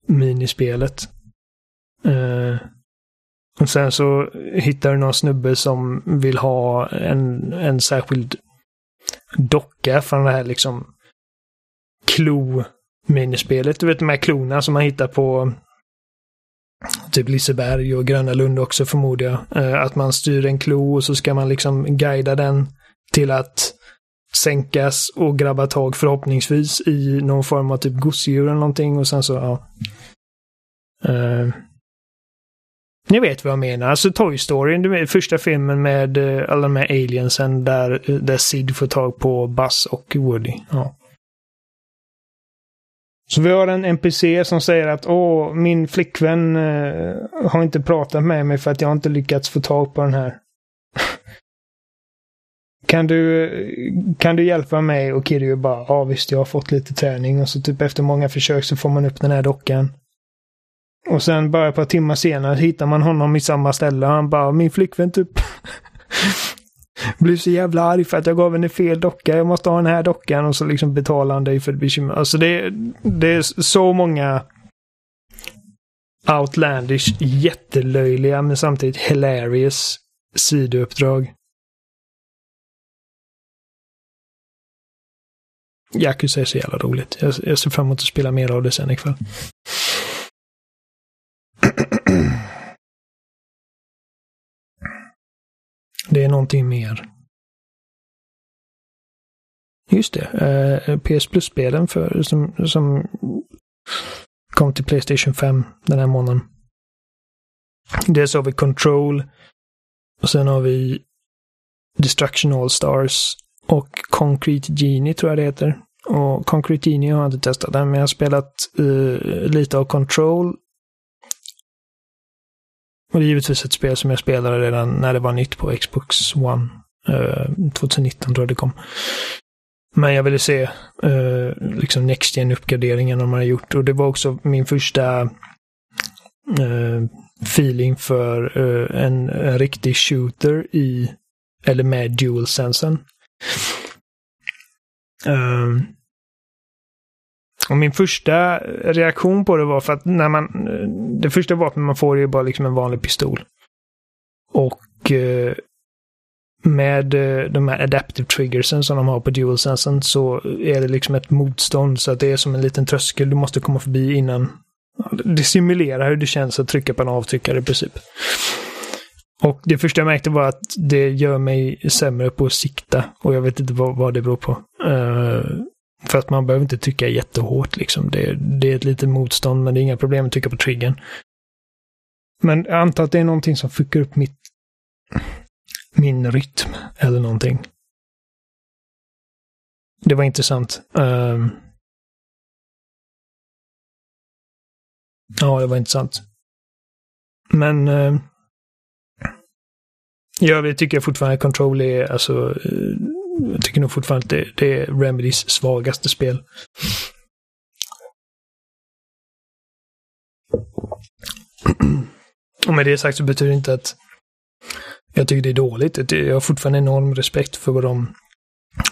minispelet. Uh, och sen så hittar du någon snubbe som vill ha en, en särskild docka från det här liksom Minispelet, Du vet de här klorna som man hittar på typ Liseberg och Gröna Lund också förmodar jag. Eh, att man styr en klo och så ska man liksom guida den till att sänkas och grabba tag förhoppningsvis i någon form av typ gosedjur eller någonting och sen så, ja. Uh, ni vet vad jag menar. Alltså Toy Story, första filmen med eh, alla de här aliensen där, där Sid får tag på Buzz och Woody. Ja. Så vi har en NPC som säger att åh, min flickvän eh, har inte pratat med mig för att jag inte lyckats få tag på den här. kan, du, kan du hjälpa mig? Och Kiryu bara, ja visst, jag har fått lite träning. Och så typ efter många försök så får man upp den här dockan. Och sen bara ett par timmar senare hittar man honom i samma ställe. Han bara, min flickvän typ blir så jävla arg för att jag gav henne fel docka. Jag måste ha den här dockan och så liksom betalar han dig för bekymmer. Alltså det, det är så många outlandish, jättelöjliga men samtidigt hilarious sidouppdrag. Yakuza är så jävla roligt. Jag, jag ser fram emot att spela mer av det sen ikväll. Det är någonting mer. Just det. Eh, PS Plus-spelen som, som kom till Playstation 5 den här månaden. Dels har vi Control. Och sen har vi Destruction All Stars. Och Concrete Genie tror jag det heter. Och Concrete Genie har jag inte testat än, men jag har spelat uh, lite av Control och det är givetvis ett spel som jag spelade redan när det var nytt på Xbox One. Eh, uh, 2019 tror jag det kom. Men jag ville se uh, liksom Next gen uppgraderingen de har gjort. Och det var också min första uh, feeling för uh, en, en riktig shooter i, eller med dual-sensen. Uh, och min första reaktion på det var för att när man... Det första vapnet man får är ju bara liksom en vanlig pistol. Och eh, med eh, de här adaptive triggersen som de har på DualSensen så är det liksom ett motstånd så att det är som en liten tröskel du måste komma förbi innan. Det simulerar hur det känns att trycka på en avtryckare i princip. Och det första jag märkte var att det gör mig sämre på att sikta. Och jag vet inte vad, vad det beror på. Uh, för att man behöver inte trycka jättehårt liksom. Det, det är ett litet motstånd men det är inga problem att trycka på triggern. Men jag antar att det är någonting som fuckar upp mitt, min rytm eller någonting. Det var intressant. Um, ja, det var intressant. Men uh... i övrigt tycker jag fortfarande att Control är, alltså, uh jag tycker nog fortfarande att det, det är Remedys svagaste spel. Och med det sagt så betyder det inte att jag tycker det är dåligt. Jag har fortfarande enorm respekt för vad de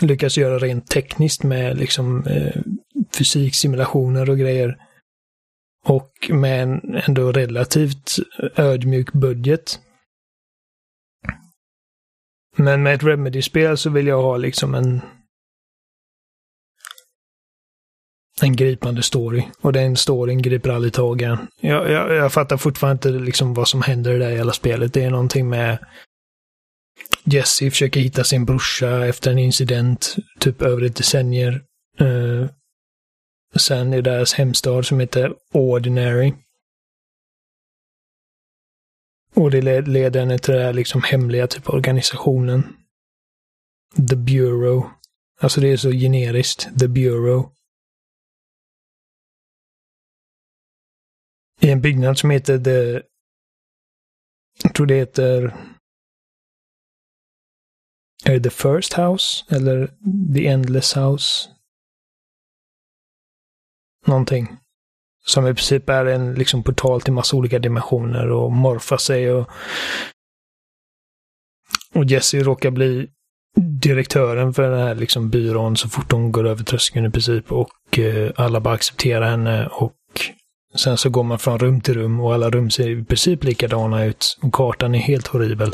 lyckas göra rent tekniskt med liksom eh, fysiksimulationer och grejer. Och med en ändå relativt ödmjuk budget. Men med ett Remedy-spel så vill jag ha liksom en en gripande story. Och den storyn griper aldrig tag i jag, jag, jag fattar fortfarande inte liksom vad som händer i det där hela spelet. Det är någonting med Jesse försöker hitta sin brorsa efter en incident, typ över ett decennier. Uh, sen i deras hemstad som heter Ordinary. Och det leder henne till den här liksom hemliga typ organisationen. The Bureau. Alltså det är så generiskt. The Bureau. I en byggnad som heter The... Jag tror det heter... Är det The First House? Eller The Endless House? Någonting. Som i princip är en liksom portal till massa olika dimensioner och morfar sig och... Och Jesse råkar bli direktören för den här liksom byrån så fort hon går över tröskeln i princip och eh, alla bara accepterar henne och sen så går man från rum till rum och alla rum ser i princip likadana ut och kartan är helt horribel.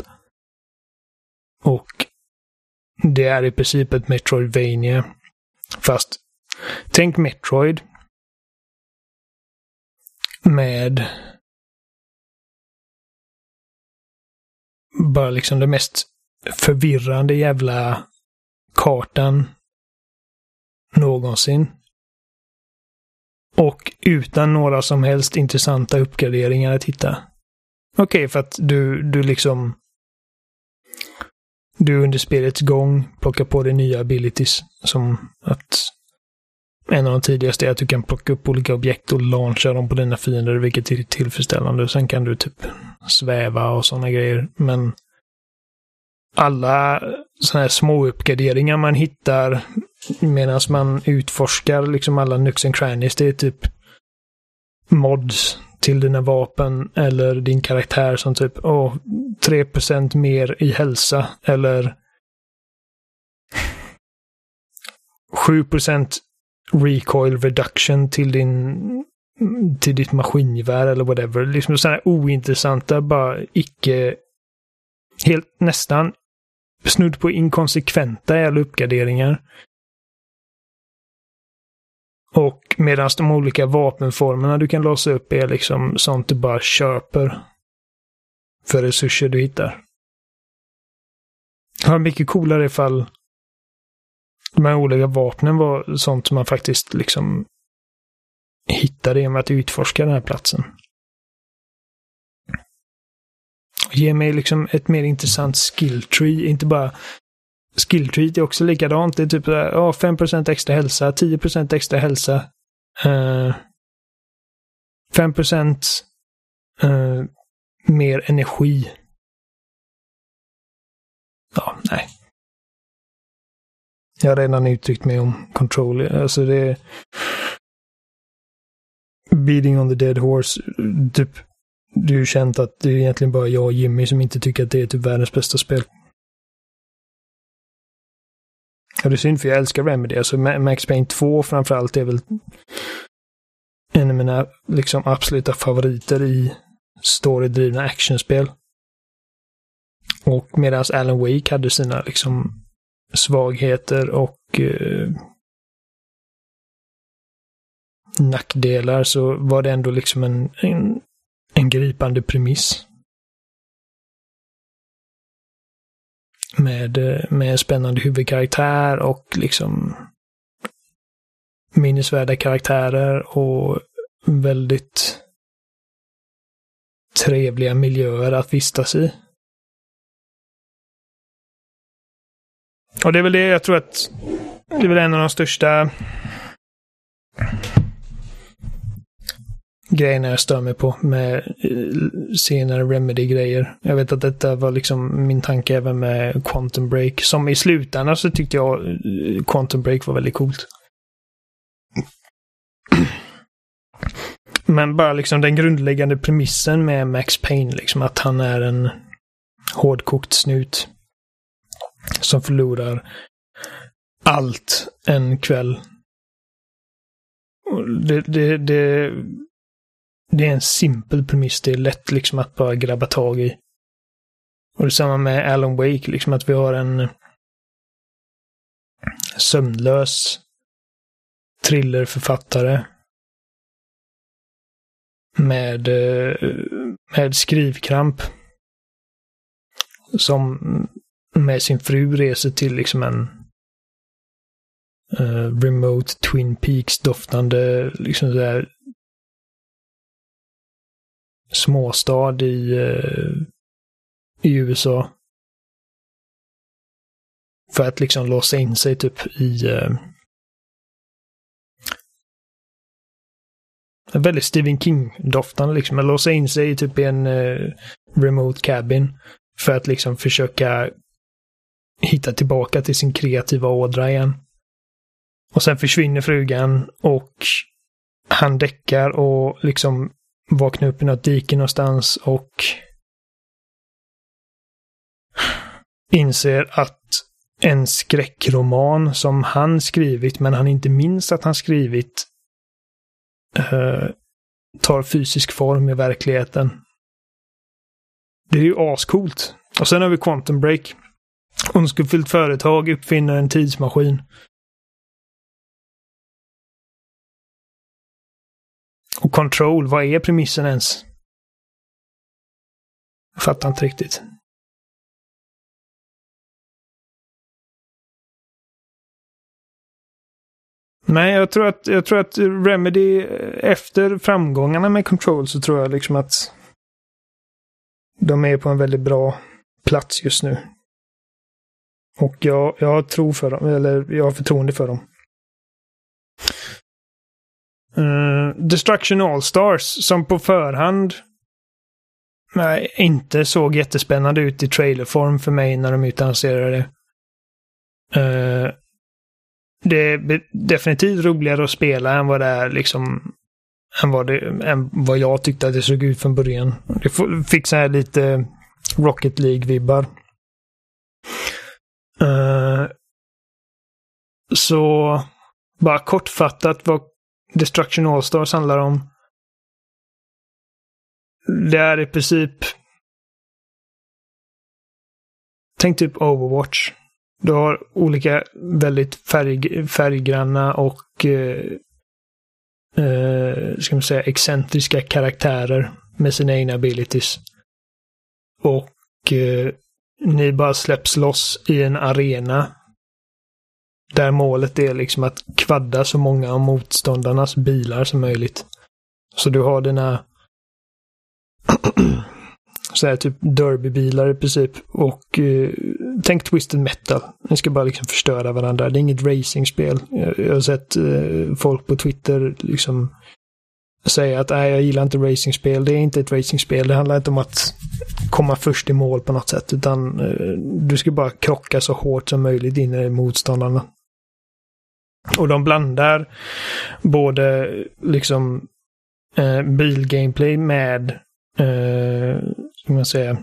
Och det är i princip ett Metroidvania. Fast tänk Metroid med bara liksom det mest förvirrande jävla kartan någonsin. Och utan några som helst intressanta uppgraderingar att hitta. Okej, okay, för att du, du liksom... Du under spelets gång plockar på dig nya abilities. Som att en av de tidigaste är att du kan plocka upp olika objekt och launcha dem på dina fiender, vilket är tillfredsställande. Sen kan du typ sväva och sådana grejer. Men alla sådana här små uppgraderingar man hittar medan man utforskar liksom alla Nux and Crannies, det är typ mods till dina vapen eller din karaktär som typ åh, 3% mer i hälsa eller 7% recoil reduction till din till ditt maskingevär eller whatever. Liksom sådana ointressanta, bara icke helt nästan snudd på inkonsekventa jävla uppgraderingar. Och medan de olika vapenformerna du kan låsa upp är liksom sånt du bara köper för resurser du hittar. Det var mycket coolare ifall de här olika vapnen var sånt som man faktiskt liksom hittade genom att utforska den här platsen. Ge mig liksom ett mer intressant skill tree, inte bara skill tree är också likadant. Det är typ ja, 5% extra hälsa, 10% extra hälsa. Uh, 5% uh, mer energi. Ja, nej. Jag har redan uttryckt mig om control. Alltså det är... Beating on the dead horse. Typ, det är ju känt att det är egentligen bara jag och Jimmy som inte tycker att det är typ världens bästa spel. Ja, det är synd för jag älskar Remedy. Alltså Max Payne 2 framförallt är väl en av mina liksom absoluta favoriter i storydrivna actionspel. Och medan Alan Wake hade sina liksom svagheter och eh, nackdelar så var det ändå liksom en, en, en gripande premiss. Med, eh, med en spännande huvudkaraktär och liksom minnesvärda karaktärer och väldigt trevliga miljöer att vistas i. Och det är väl det jag tror att det är väl en av de största grejerna jag stör mig på med eh, senare Remedy-grejer. Jag vet att detta var liksom min tanke även med Quantum Break. Som i slutändan så tyckte jag eh, Quantum Break var väldigt coolt. Men bara liksom den grundläggande premissen med Max Payne, liksom att han är en hårdkokt snut. Som förlorar allt en kväll. Det, det, det, det är en simpel premiss. Det är lätt liksom att bara grabba tag i. Och det är samma med Alan Wake, liksom att vi har en sömnlös thrillerförfattare med, eh, med skrivkramp. Som med sin fru reser till liksom en uh, remote Twin Peaks-doftande liksom där småstad i, uh, i USA. För att liksom låsa in sig typ i uh, väldigt Stephen King-doftande liksom. Låsa in sig typ i en uh, remote cabin. För att liksom försöka hitta tillbaka till sin kreativa ådra igen. Och sen försvinner frugan och han däckar och liksom vaknar upp i något dike någonstans och inser att en skräckroman som han skrivit, men han inte minns att han skrivit, uh, tar fysisk form i verkligheten. Det är ju ascoolt. Och sen har vi Quantum Break. Ondskefullt företag uppfinner en tidsmaskin. Och Control, vad är premissen ens? Jag fattar inte riktigt. Nej, jag tror att, jag tror att Remedy eh, efter framgångarna med Control så tror jag liksom att de är på en väldigt bra plats just nu. Och jag, jag tror för dem, eller jag har förtroende för dem. Uh, Destruction All-Stars som på förhand nej, inte såg jättespännande ut i trailerform för mig när de utannonserade det. Uh, det är definitivt roligare att spela än vad det är liksom än vad, det, än vad jag tyckte att det såg ut från början. Det fick så här lite Rocket League-vibbar. Uh, så bara kortfattat vad Destruction Allstars handlar om. Det är i princip... Tänk typ Overwatch. Du har olika väldigt färg, färggranna och eh, eh, ska man säga excentriska karaktärer med sina egna abilities. Och eh, ni bara släpps loss i en arena. Där målet är liksom att kvadda så många av motståndarnas bilar som möjligt. Så du har dina så här typ derbybilar i princip. Och eh, tänk Twisted Metal. Ni ska bara liksom förstöra varandra. Det är inget racingspel. Jag, jag har sett eh, folk på Twitter liksom säga att nej, jag gillar inte racingspel. Det är inte ett racingspel. Det handlar inte om att komma först i mål på något sätt. Utan eh, du ska bara krocka så hårt som möjligt in i motståndarna. Och de blandar både liksom eh, bilgameplay med, eh, ska man säga,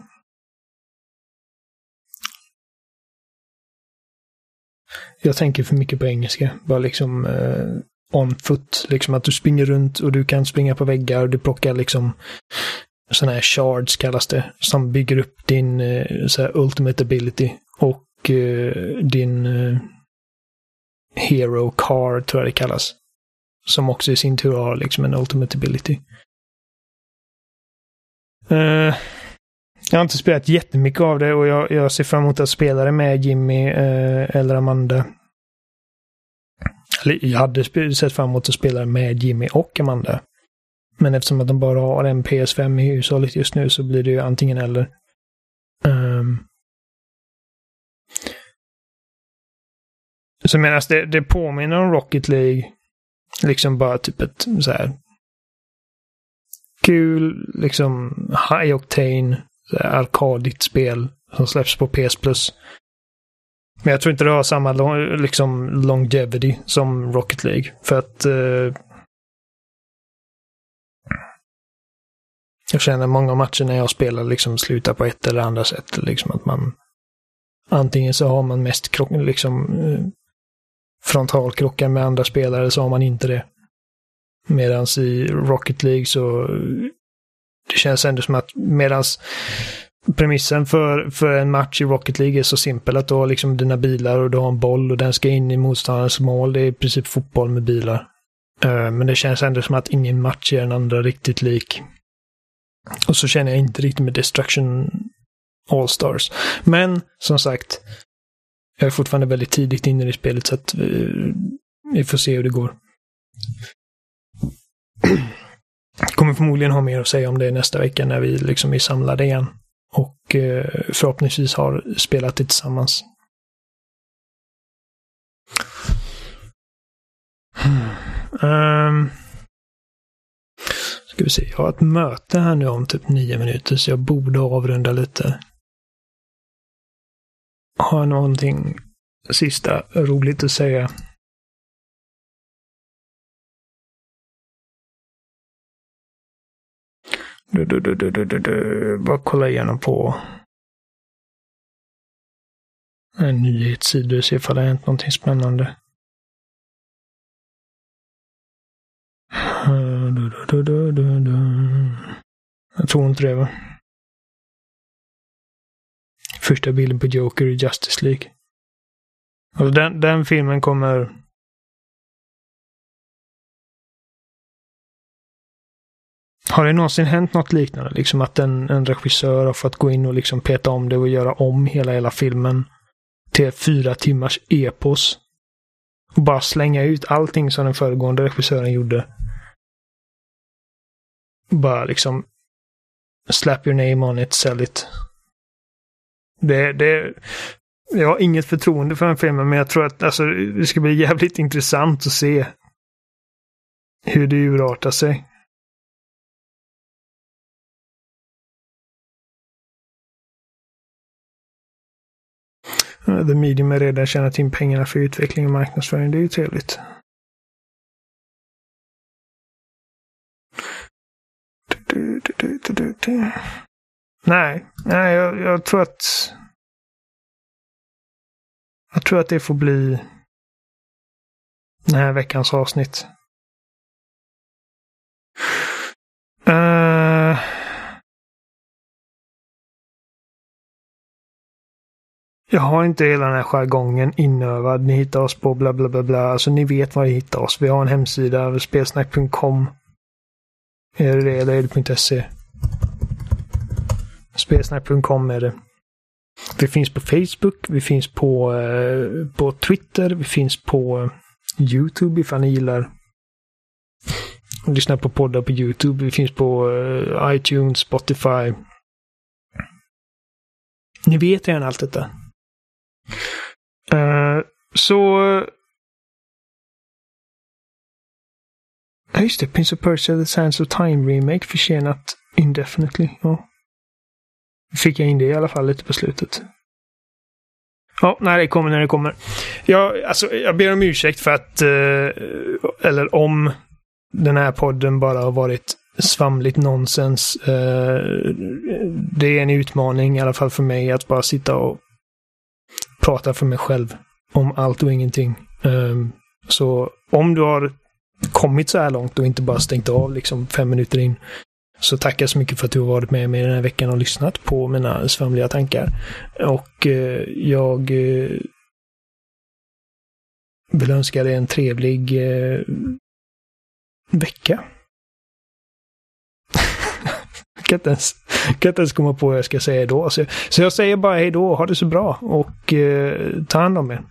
jag tänker för mycket på engelska. Bara liksom eh, on foot. Liksom att du springer runt och du kan springa på väggar och du plockar liksom sådana här shards kallas det. Som bygger upp din eh, så ultimate ability. Och uh, din uh, hero car tror jag det kallas. Som också i sin tur har liksom en ultimate ability. Uh, jag har inte spelat jättemycket av det och jag, jag ser fram emot att spela det med Jimmy uh, eller Amanda. Jag hade sett fram emot att spela med Jimmy och Amanda. Men eftersom att de bara har en PS5 i hushållet just nu så blir det ju antingen eller. Um, så medan det, det påminner om Rocket League, liksom bara typ ett så här kul, liksom high octane, arkadigt spel som släpps på PS Plus. Men jag tror inte det har samma liksom, longevity som Rocket League. För att eh, jag känner många matcher när jag spelar liksom slutar på ett eller andra sätt. Liksom att man antingen så har man mest krock, liksom, eh, frontalkrockar med andra spelare så har man inte det. Medan i Rocket League så eh, det känns ändå som att medans premissen för, för en match i Rocket League är så simpel att du har liksom dina bilar och du har en boll och den ska in i motståndarens mål. Det är i princip fotboll med bilar. Eh, men det känns ändå som att ingen match är den andra riktigt lik. Och så känner jag inte riktigt med Destruction All-Stars. Men som sagt, jag är fortfarande väldigt tidigt inne i spelet så att vi, vi får se hur det går. kommer förmodligen ha mer att säga om det nästa vecka när vi liksom är samlade igen. Och eh, förhoppningsvis har spelat det tillsammans. Um, ska vi se, jag har ett möte här nu om typ nio minuter så jag borde avrunda lite. Har jag någonting sista roligt att säga? Du, du, du, du, du, du, du. Bara kolla igenom på en nyhetssida och se ifall det har hänt någonting spännande. Du, du, du, du, du. Jag tror inte det va? Första bilden på Joker i Justice League. Alltså den, den filmen kommer Har det någonsin hänt något liknande? Liksom att en, en regissör har fått gå in och liksom peta om det och göra om hela, hela filmen till fyra timmars epos. Och bara slänga ut allting som den föregående regissören gjorde. Bara liksom slap your name on it, sell it. Det, det, jag har inget förtroende för den filmen, men jag tror att alltså, det ska bli jävligt intressant att se hur det urartar sig. The Medium är redan tjänat in pengarna för utveckling och marknadsföring. Det är ju trevligt. Nej, nej jag, jag tror att... Jag tror att det får bli den här veckans avsnitt. Uh, Jag har inte hela den här jargongen inövad. Ni hittar oss på bla bla bla bla. Alltså ni vet var ni hittar oss. Vi har en hemsida, spelsnack.com. Är det det eller är det .se? Spelsnack.com är det. Vi finns på Facebook, vi finns på, eh, på Twitter, vi finns på eh, YouTube ifall ni gillar lyssna på poddar på YouTube. Vi finns på eh, iTunes, Spotify. Ni vet redan allt detta. Uh, så... Ja, just det. Prince of Persia The Sands of Time Remake försenat indefinitely. Ja. Fick jag in det i alla fall lite på slutet. Ja, när det kommer när det kommer. Jag, alltså, jag ber om ursäkt för att, eh, eller om den här podden bara har varit svamligt nonsens. Eh, det är en utmaning i alla fall för mig att bara sitta och pratar för mig själv om allt och ingenting. Um, så om du har kommit så här långt och inte bara stängt av liksom fem minuter in så tackar så mycket för att du har varit med mig den här veckan och lyssnat på mina svamliga tankar. Och eh, jag eh, vill önska dig en trevlig eh, vecka kan inte ens, kan inte ens komma på vad jag ska säga då. Så, så jag säger bara hej då, ha det så bra och eh, ta hand om er.